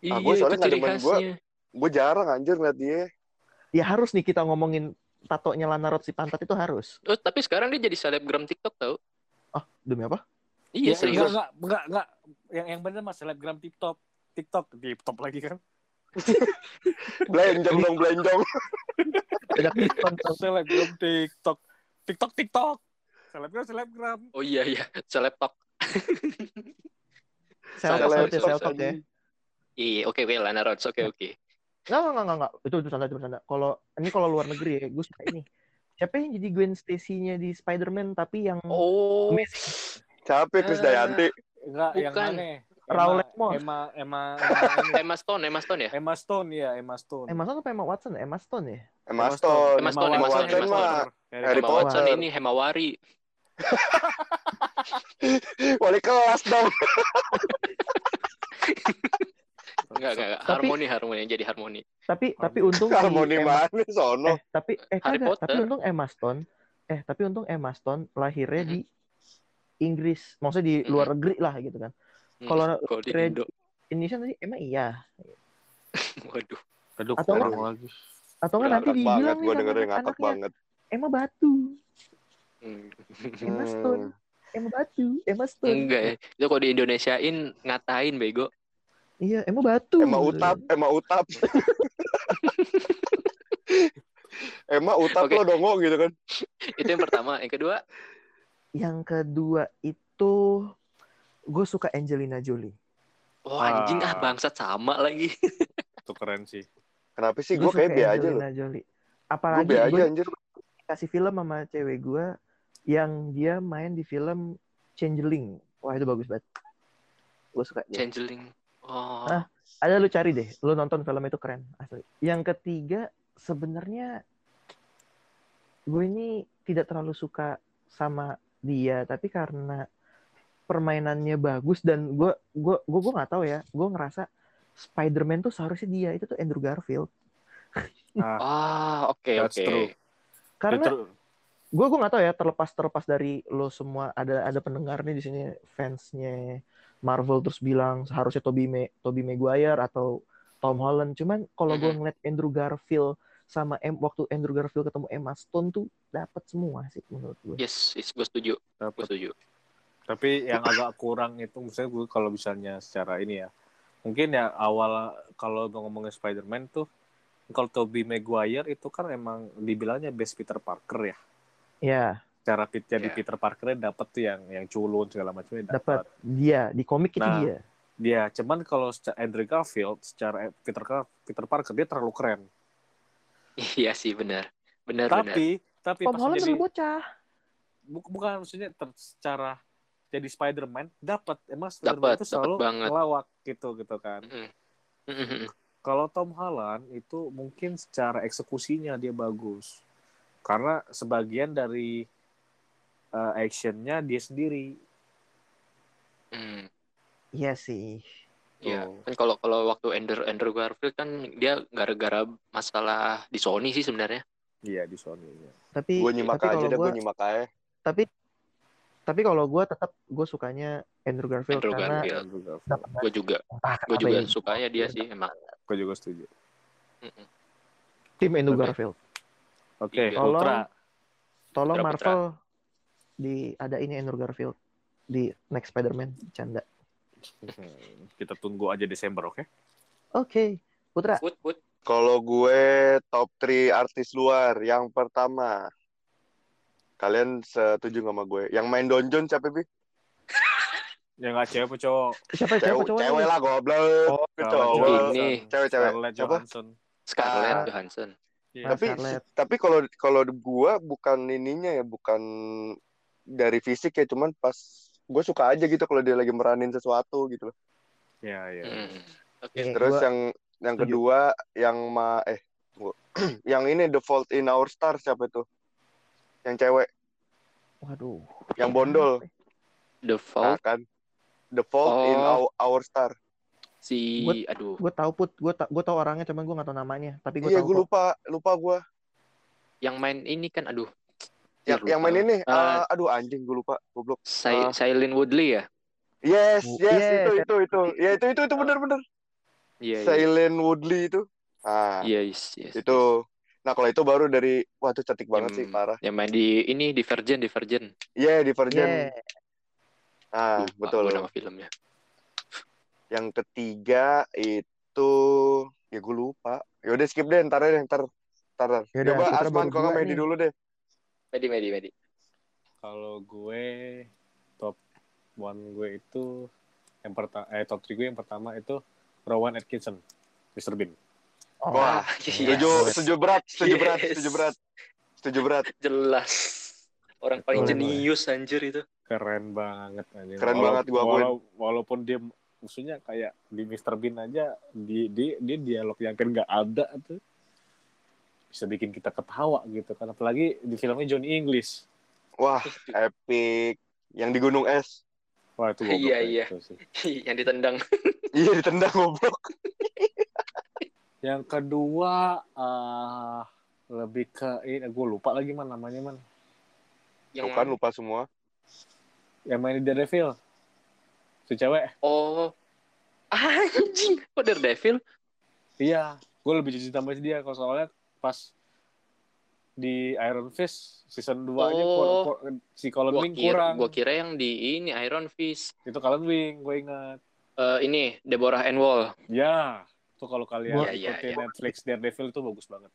S2: Iya,
S5: gua soalnya
S2: itu
S5: nggak
S2: ciri
S5: demen gua.
S2: khasnya.
S5: gue jarang anjir ngeliat dia
S4: Ya harus nih kita ngomongin tatonya Lana Rhodes di pantat itu harus.
S2: Oh, tapi sekarang dia jadi selebgram TikTok tau?
S4: Ah, demi apa?
S2: Iya,
S3: Ya,
S2: serius.
S3: enggak, enggak, enggak, enggak. Yang yang bener mas selebgram TikTok. TikTok, TikTok lagi kan.
S5: belenjong dong belenjong.
S3: Selebgram TikTok. TikTok, TikTok. Selebgram, selebgram.
S2: Oh iya iya, selebtok.
S4: Seltok
S2: Seleb-
S4: berarti seltok ya.
S2: Iya, oke oke Lana Rhodes, oke oke.
S4: Enggak, enggak, enggak, enggak. Itu itu bercanda, itu bercanda. Kalau ini kalau luar negeri ya, gue suka ini. Siapa yang jadi Gwen Stacy-nya di Spider-Man tapi yang
S2: Oh,
S4: Amazing.
S5: siapa Chris
S2: Ah.
S5: Dayanti
S3: Enggak, yang
S2: Bukan.
S3: mana?
S4: Raul
S3: Emma,
S4: Lemon.
S3: Emma, Emma, Emma.
S2: Emma Stone, Emma Stone ya?
S3: Emma Stone ya, Emma Stone.
S4: Emma Stone apa Emma Watson? Emma Stone ya?
S5: Emma Stone
S2: Emma Stone, Emma Stone, Emma Stone. Emma. Watson ini Hemawari.
S5: wali kelas dong
S2: Enggak, enggak, enggak.
S4: Tapi-
S2: harmoni harmoni jadi harmoni.
S4: Tapi tapi untung
S5: harmoni mana sono
S4: Eh, tapi eh
S2: Harry
S4: kagak,
S2: Potter.
S4: tapi untung Emma Stone eh tapi untung Emma Stone lahirnya
S2: Mhm.
S4: di Inggris, maksudnya di
S2: Mhm.
S4: luar negeri lah gitu kan.
S2: Hmm,
S4: Kalau
S2: kalau di Indo,
S4: Indonesia tadi emang iya.
S2: waduh.
S3: Aduh,
S4: Atau
S3: kurang
S4: enggak-
S3: lagi.
S4: Atau kan nanti dibilang
S5: banget
S4: nih
S5: gue dengerin ngakak
S4: anaknya
S5: banget
S4: Emma Batu,
S2: Hmm.
S4: Emma
S5: Hmm.
S4: Stone, Emma Batu, Emma Stone.
S2: Enggak ya. Itu kalau di Indonesiain ngatain bego.
S4: Iya, Emma Batu.
S5: Emma Utap Emma Utap Emma Utap
S2: Oke.
S5: lo dongo gitu kan
S2: Itu yang pertama, yang kedua
S4: Yang kedua itu gue suka Angelina Jolie.
S2: Oh anjing ah
S3: Ah.
S2: bangsat sama lagi.
S3: Itu keren sih.
S5: kenapa sih
S4: Gua
S5: gue kayak be aja loh
S4: Angelina Jolie. Apalagi
S5: aja
S4: gue
S5: anjir
S4: kasih film sama cewek gue yang dia main di film Changeling. Wah itu bagus banget. Gue suka dia.
S2: Changeling. Oh.
S4: Ah. Ada lu cari deh, lu nonton film itu keren asli. Yang ketiga sebenarnya gue ini tidak terlalu suka sama dia, tapi karena permainannya bagus dan gue gue gue gue nggak tahu ya, gue ngerasa Spider-Man tuh seharusnya dia itu tuh Andrew Garfield.
S3: Nah,
S2: Ah, oke
S3: That's
S2: oke.
S3: true.
S4: Karena
S3: itu-
S4: gue gue nggak tahu ya terlepas terlepas dari lo semua ada ada pendengar nih di sini fansnya Marvel terus bilang seharusnya Tobey Ma Tobey Maguire atau Tom Holland cuman kalau gue ngeliat Andrew Garfield sama M waktu Andrew Garfield ketemu Emma Stone tuh dapat semua sih menurut gue
S2: Yes, yes gue setuju. Gue setuju.
S3: Tapi yang agak kurang itu misalnya gue kalau misalnya secara ini ya. Mungkin ya awal kalau ngomongin Spider-Man tuh kalau Tobey Maguire itu kan emang dibilangnya best Peter Parker ya.
S4: Ya
S3: Cara pit- jadi
S2: Ya.
S3: Peter Parkernya dapat tuh yang yang culun segala macamnya
S4: dapat
S3: dapat.
S4: dia di komik itu
S3: Nah,
S4: dia
S3: Dia cuman kalau secara Andrew Garfield secara Peter Car- Peter Parker dia terlalu keren.
S2: Iya sih benar. Benar benar.
S3: Tapi tapi
S4: Tom
S3: pas
S4: Holland
S3: jadi
S4: bocah
S3: bu- bukan maksudnya ter- secara jadi Spider-Man dapat emang Spider-Man itu selalu ngelawak gitu gitu kan.
S2: Mm. Mm-mm.
S3: Kalau Tom Holland itu mungkin secara eksekusinya dia bagus. Karena sebagian dari uh, actionnya dia sendiri.
S2: Hmm.
S4: Iya sih.
S2: Iya, kan kalau kalau waktu Andrew Andrew Garfield kan dia gara-gara masalah di Sony sih sebenarnya.
S3: Iya di Sony. Ya.
S4: Tapi
S5: Gue nyimak
S4: tapi
S5: aja deh,
S4: gua
S5: gue nyimak aja.
S4: tapi tapi kalau gue tetap gue sukanya Andrew Garfield
S2: Andrew
S4: karena
S2: Gue juga, gue juga
S4: ya,
S2: sukanya dia sih emang.
S3: Gue juga setuju.
S2: Mm-mm.
S4: tim Andrew. Garfield.
S3: Oke,
S2: Iya.
S4: Tolong
S3: Putra.
S4: tolong
S2: Putra,
S4: Marvel di ada ini Andrew Garfield di next Spider-Man canda.
S3: Hmm, Kita tunggu aja Desember, oke?
S4: Oke, Putra.
S2: Put put.
S5: Kalau gue top 3 artis luar, yang pertama. Kalian setuju nggak sama gue? Yang main donjon siapa, Bi?
S3: Ya nggak cewek apa cowok?
S4: Siapa
S5: Cewek,
S4: cowok?
S5: cewek lah, goblok.
S3: Oh,
S5: cowok.
S2: Ini.
S5: Cewek-cewek.
S3: Scarlett? Johansson.
S2: Scarlett. Johansson.
S3: Iya.
S5: tapi
S4: Scarlett.
S5: tapi kalau kalau gua bukan ininya ya bukan dari fisik ya cuman pas gue suka aja gitu kalau dia lagi meranin sesuatu gitu loh
S3: Iya, iya.
S2: Hmm. Oke.
S4: Oke,
S5: terus
S4: gua-
S5: yang yang kedua yang ma eh tunggu. yang ini The Fault in Our Stars siapa itu yang cewek
S4: Waduh.
S5: yang bondol
S2: The
S5: nah,
S2: Fault
S5: kan The Fault in
S2: Oh.
S5: Our, Our Star
S2: si
S4: Gua-
S2: aduh
S4: Gue tahu put, gue ta gue tahu orangnya cuman gue nggak tahu namanya. Tapi gue
S5: iya
S4: tahu.
S5: gue lupa lupa gue
S2: yang main ini kan aduh.
S5: yang,
S2: Ya,
S5: yang main ini uh, aduh anjing gue lupa goblok
S2: Sil-
S5: Ah.
S2: Silent Woodley ya?
S5: yes
S4: Bu-
S5: yes
S4: yes,
S5: itu itu itu ya itu itu itu bener bener
S2: Iya, iya.
S5: Silent Woodley itu ah
S2: Iya, yes, yes,
S5: itu nah kalau itu baru dari wah itu cantik banget sih
S2: Yang-
S5: parah
S2: Yang main di ini Divergent, Divergent.
S5: iya Divergent
S4: Yeah.
S5: ah
S2: Lupa
S5: betul
S2: gua nama filmnya.
S5: Yang ketiga itu ya gue lupa yaudah skip deh ntar deh ntar ntar
S4: Yaudah,
S5: coba Asman kok Medi dulu deh
S2: Medi, Medi, Medi.
S3: Kalau gue top one gue itu yang pertama eh top 3 gue yang pertama itu Rowan Atkinson, Mr. Bean.
S4: Oh,
S5: wah
S2: Iya.
S5: setuju setuju berat setuju berat
S2: Yes.
S5: setuju berat setuju berat
S2: Jelas. Orang paling jenius anjir itu.
S3: Keren banget anjing.
S5: Keren
S3: Walau-
S5: banget, gua
S3: walau- walaupun dia maksudnya kayak di Mr. Bean aja di di dia dialog yang kan nggak ada tuh bisa bikin kita ketawa gitu kan apalagi di filmnya Johnny English
S5: wah epic yang di gunung es
S3: wah itu goblok
S2: Iya,
S3: ya,
S2: iya.
S3: itu sih.
S2: yang ditendang.
S5: iya ditendang goblok
S3: yang kedua ah lebih ke ini gue lupa lagi man namanya man
S2: Yang
S5: Tuh kan lupa semua
S3: yang main di Daredevil si cewek
S2: Oh. Anjing, kok Daredevil?
S3: iya gue lebih cinta sama dia kalau soalnya pas di Iron Fist season 2 nya
S2: Oh.
S3: si Colin Wing
S2: kira,
S3: kurang
S2: gua kira yang di ini Iron Fist.
S3: itu Colin Wing gue ingat
S2: Eh, ini Deborah Ann Wall.
S3: ya itu kalau kalian
S2: iya,
S3: ikutin
S2: iya.
S3: Netflix Daredevil itu bagus banget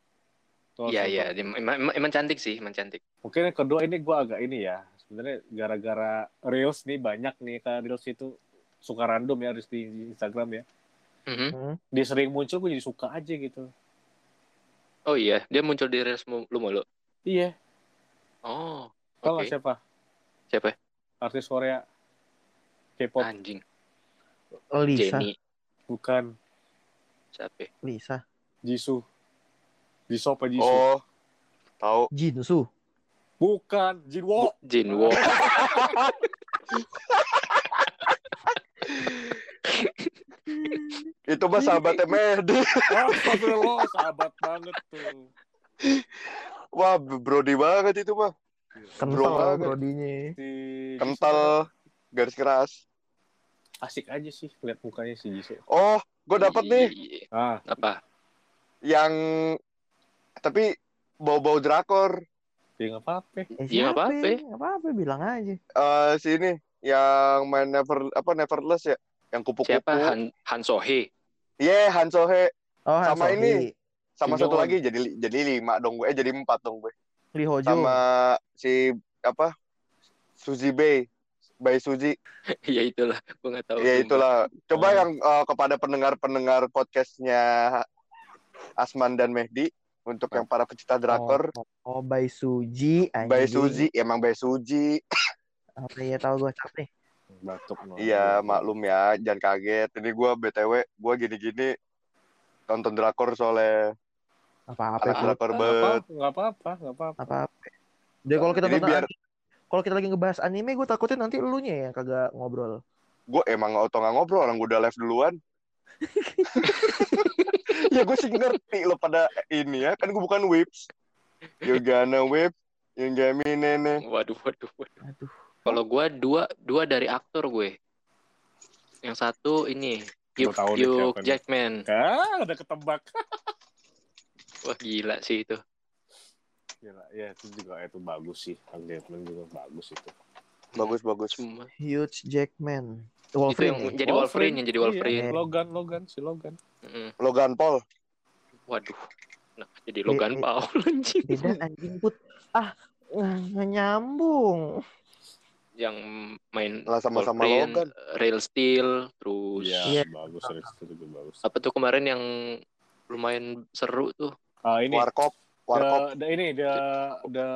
S3: Tuh
S2: Iya, iya, emang- emang cantik sih, emang cantik.
S3: mungkin yang kedua ini gue agak ini ya sebenarnya gara-gara reels nih banyak nih kan reels itu suka random ya di Instagram ya
S2: Mhm.
S4: Hmm.
S3: dia sering muncul gue jadi suka aja gitu
S2: Oh iya, dia muncul di Reels lu mulu.
S3: iya
S2: Oh,
S3: tau
S2: oke.
S3: nggak siapa
S2: Siapa?
S3: artis Korea K-pop
S2: Anjing.
S4: Oh, Lisa.
S2: Jenny.
S3: bukan
S2: Siapa?
S4: Lisa.
S3: Jisoo Jisoo apa Jisoo
S5: oh tahu
S4: Jinsu.
S3: Bukan Jinwo
S2: Jinwo.
S5: itu mah sahabatnya Medi
S3: oh astagfirullah sahabat banget tuh
S5: wah brody banget itu mah
S4: Kental
S5: Bro banget.
S4: brodinya.
S3: si
S5: kental garis keras
S3: asik aja sih lihat mukanya si Jisoo
S5: oh gue dapet nih
S2: Iya.
S3: ah
S2: Apa?
S5: yang tapi bau-bau drakor
S3: ya nggak apa-apa
S4: Eh,
S2: Iya, nggak
S4: siapa
S2: apa-apa.
S4: ya? Nggak apa-apa, bilang aja.
S5: eh sini yang main never apa neverless ya yang kupu-kupu
S2: Siapa? Han Han Sohee.
S5: Iya Han Sohe
S4: Oh,
S5: Sama
S4: Han
S5: ini. Sama
S3: Kim
S5: satu
S3: Jong-un.
S5: lagi jadi jadi lima dong gue eh jadi empat dong gue
S4: Lee Ho Jung.
S5: sama si apa Suzy Bay Bay Suzy
S2: ya itulah, gua nggak tahu.
S5: ya itulah coba
S3: Oh.
S5: yang eh, kepada pendengar-pendengar podcastnya Asman dan Mehdi untuk yang para pecinta drakor
S4: Oh, oh, Bai Suji.
S5: Bay
S4: anjing.
S5: Suzy emang Bay Suzy
S4: Apa ya tahu gue capek.
S3: batuk no.
S5: iya maklum ya jangan kaget ini gue btw gue gini-gini nonton drakor soalnya
S4: Apa-apa
S5: anak drakor
S3: nggak apa-apa nggak apa-apa
S4: Apa-apa. Jadi kalau kita
S5: Jadi
S4: nonton
S5: biar-
S4: kalau kita lagi ngebahas anime, gue takutnya nanti elunya yang kagak ngobrol.
S5: gue emang auto nggak ngobrol orang gue udah live duluan ya gue sih ngerti lo pada ini ya kan gue bukan whips you gonna whip yang gami nene
S2: Waduh, waduh, waduh.
S4: Aduh.
S2: Kalau gua dua dua dari aktor gue. Yang satu ini Hugh,
S3: tahu
S2: Hugh. Jackman.
S3: Ah, udah ketebak.
S2: Wah gila sih itu.
S3: Gila, ya itu juga itu bagus sih. Hugh Jackman juga bagus itu.
S5: bagus bagus
S2: Cuma
S4: Hugh Jackman.
S2: Itu
S4: Wolverine.
S2: yang
S4: ya?
S2: jadi Wolverine, yang jadi Wolverine.
S3: Iya, Logan, Logan, si Logan.
S2: Mm-mm.
S5: Logan Paul
S2: Waduh. Nah, jadi Logan
S4: Eh, eh.
S2: Paul anjing.
S4: Beda anjing put. Ah, nggak nyambung.
S2: Yang main
S5: lah sama-sama
S2: Wolverine,
S5: Logan
S2: Real Steel, terus
S3: Iya,
S4: Iya.
S3: bagus, Rex itu juga bagus.
S2: apa tuh kemarin yang lumayan seru tuh
S3: Ah, ini
S5: Warkop Warkop
S3: the, the, ini the the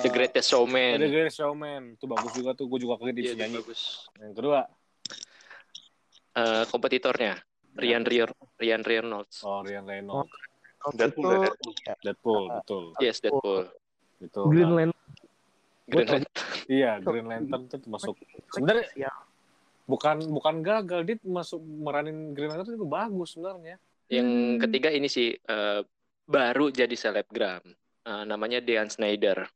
S2: The Greatest Showman.
S3: The Greatest Showman itu bagus juga tuh. Gue juga kaget
S2: Iya,
S3: bisa
S2: itu
S3: nyanyi.
S2: bagus.
S3: Yang kedua,
S2: Eh, kompetitornya Ryan Rier Ryan Reynolds.
S3: oh Ryan Reynolds,
S5: Deadpool
S4: Itu
S5: Deadpool.
S3: Deadpool, betul.
S2: Yes, Deadpool.
S3: Itu
S4: Green
S3: nah,
S4: Lantern.
S2: Green Lantern.
S3: Iya, Green Lantern itu masuk. Sebenarnya
S4: Ya,
S3: bukan bukan gagal dia masuk meranin Green Lantern itu bagus sebenarnya.
S2: Yang
S4: Hmm.
S2: ketiga ini sih eh, baru jadi selebgram. Eh, namanya Dean Snyder.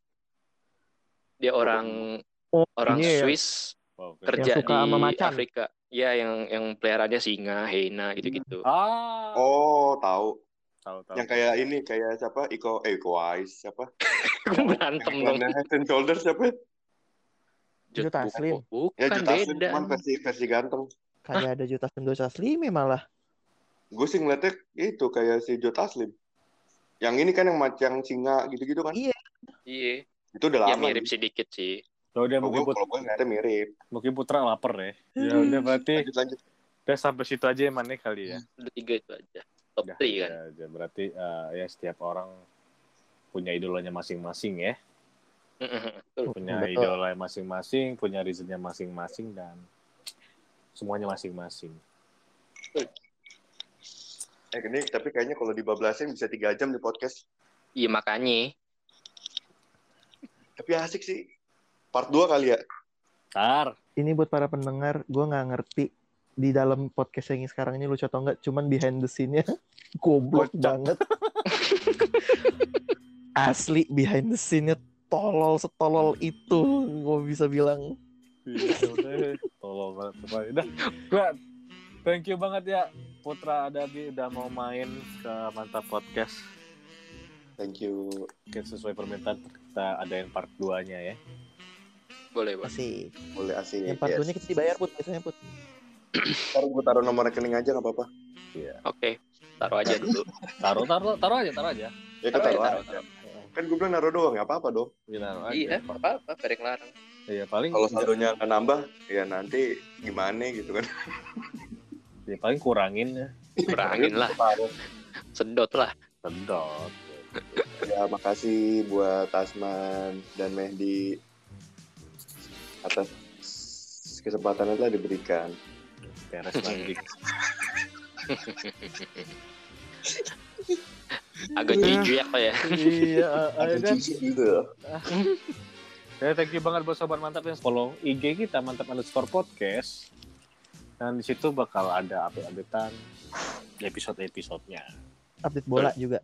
S2: Dia orang
S4: Oh,
S2: orang
S4: ini ya.
S2: Swiss
S3: Wow, keren.
S2: kerja
S4: suka
S2: di. Afrika. Ya yang yang peliharaannya singa, hyena gitu-gitu.
S3: Ah,
S5: oh tahu
S3: tahu tahu.
S5: yang kayak ini kayak siapa Iko eh Iko Uwais siapa
S2: Berantem dong.
S5: yang Head and Shoulders siapa
S4: Jut Taslim.
S2: Bu-
S5: ya
S2: Bukan
S5: Juta Slim
S2: beda.
S5: cuman versi versi ganteng
S4: Kayak ada Juta Taslim Juta Taslim malah.
S5: gue sih ngeliatnya itu kayak si Joe Taslim yang ini kan yang macam singa gitu-gitu kan
S4: Iya.
S2: Iya.
S5: itu udah
S2: Ya
S5: lama
S2: mirip sedikit sih.
S3: Tuh dia
S5: kalau
S3: mungkin,
S5: gue
S3: put,
S5: kalau gue ngeliatnya mirip
S3: mungkin Putra lapar ya. Ya udah berarti
S5: lanjut lanjut
S3: udah sampai situ aja ya mana kali ya.
S2: Udah tiga itu aja. Top
S3: Udah,
S2: 3 kan.
S3: ya, ya, berarti eh, ya setiap orang punya idolanya masing-masing ya.
S2: Betul.
S3: Punya
S4: Betul.
S3: idola masing-masing, punya reasonnya masing-masing dan semuanya masing-masing.
S5: eh ini tapi kayaknya kalau dibablasin bisa tiga jam di podcast
S2: Iya makanya.
S5: tapi asik sih part 2 kali ya
S3: Tar,
S4: Ini buat para pendengar, gue nggak ngerti di dalam podcast yang sekarang ini lucu atau enggak, cuman behind the scene-nya goblok banget. Asli behind the scene-nya tolol setolol itu, gue bisa bilang.
S3: Tolong banget. Udah, gua thank you banget ya Putra Adabi udah mau main ke Mantap Podcast.
S5: thank you
S3: Mungkin sesuai permintaan kita adain part 2-nya ya.
S2: Boleh, boleh.
S4: Asik.
S5: boleh asik
S4: Yang partunya kita dibayar put biasanya put.
S5: ntar gue taruh nomor rekening aja nggak apa-apa
S2: Oke. Taruh aja dulu.
S3: Taruh, taruh, taruh aja, taruh aja.
S5: ya
S2: Taruh
S5: taruh
S2: taruh,
S5: aja
S2: taruh.
S5: kan gue bilang naruh doang nggak apa-apa dong
S3: Iya, taruh aja.
S2: Iya, apa-apa. Gak ada yang larang.
S3: Iya, paling
S5: kalau saldonya nggak nambah ya nanti gimana gitu kan
S3: ya, paling kurangin ya.
S2: Kurangin lah.
S5: Taruh.
S2: Sedot lah.
S3: Sedot.
S5: ya makasih buat Tasman dan Mehdi atas kesempatan yang telah diberikan
S3: Beres lagi.
S2: Agak jijik apa ya.
S3: iya, ayo
S5: Ada
S3: dan
S5: jijik gitu
S3: Ya, thank you banget buat sobat mantap yang follow IG kita mantap underscore podcast. Dan di situ bakal ada update-updatean episode-episodenya.
S4: Update bola juga.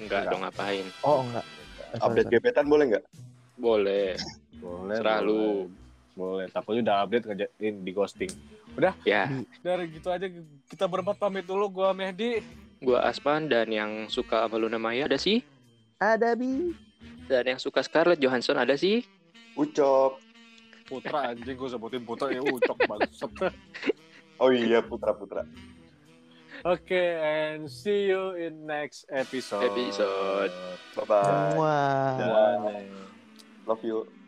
S2: Enggak dong ngapain.
S4: Oh enggak. Sorry,
S5: update
S4: sorry.
S5: gebetan boleh nggak
S2: Boleh.
S3: Boleh.
S2: Serah
S3: boleh.
S2: lu.
S3: Boleh. Takutnya udah update ngejain di ghosting.
S2: Ya,
S3: Dari gitu aja kita berempat pamit dulu. Gua Mehdi.
S2: gua Aspan dan yang suka sama Luna Maya ada sih.
S4: Ada bi.
S2: Dan yang suka Scarlett Johansson ada sih.
S5: ucok
S3: Putra anjing gue sebutin Putra ya ucok bangsat.
S5: oh iya putra putra
S3: Oke, and see you in next episode.
S2: Episode.
S5: bye bye love you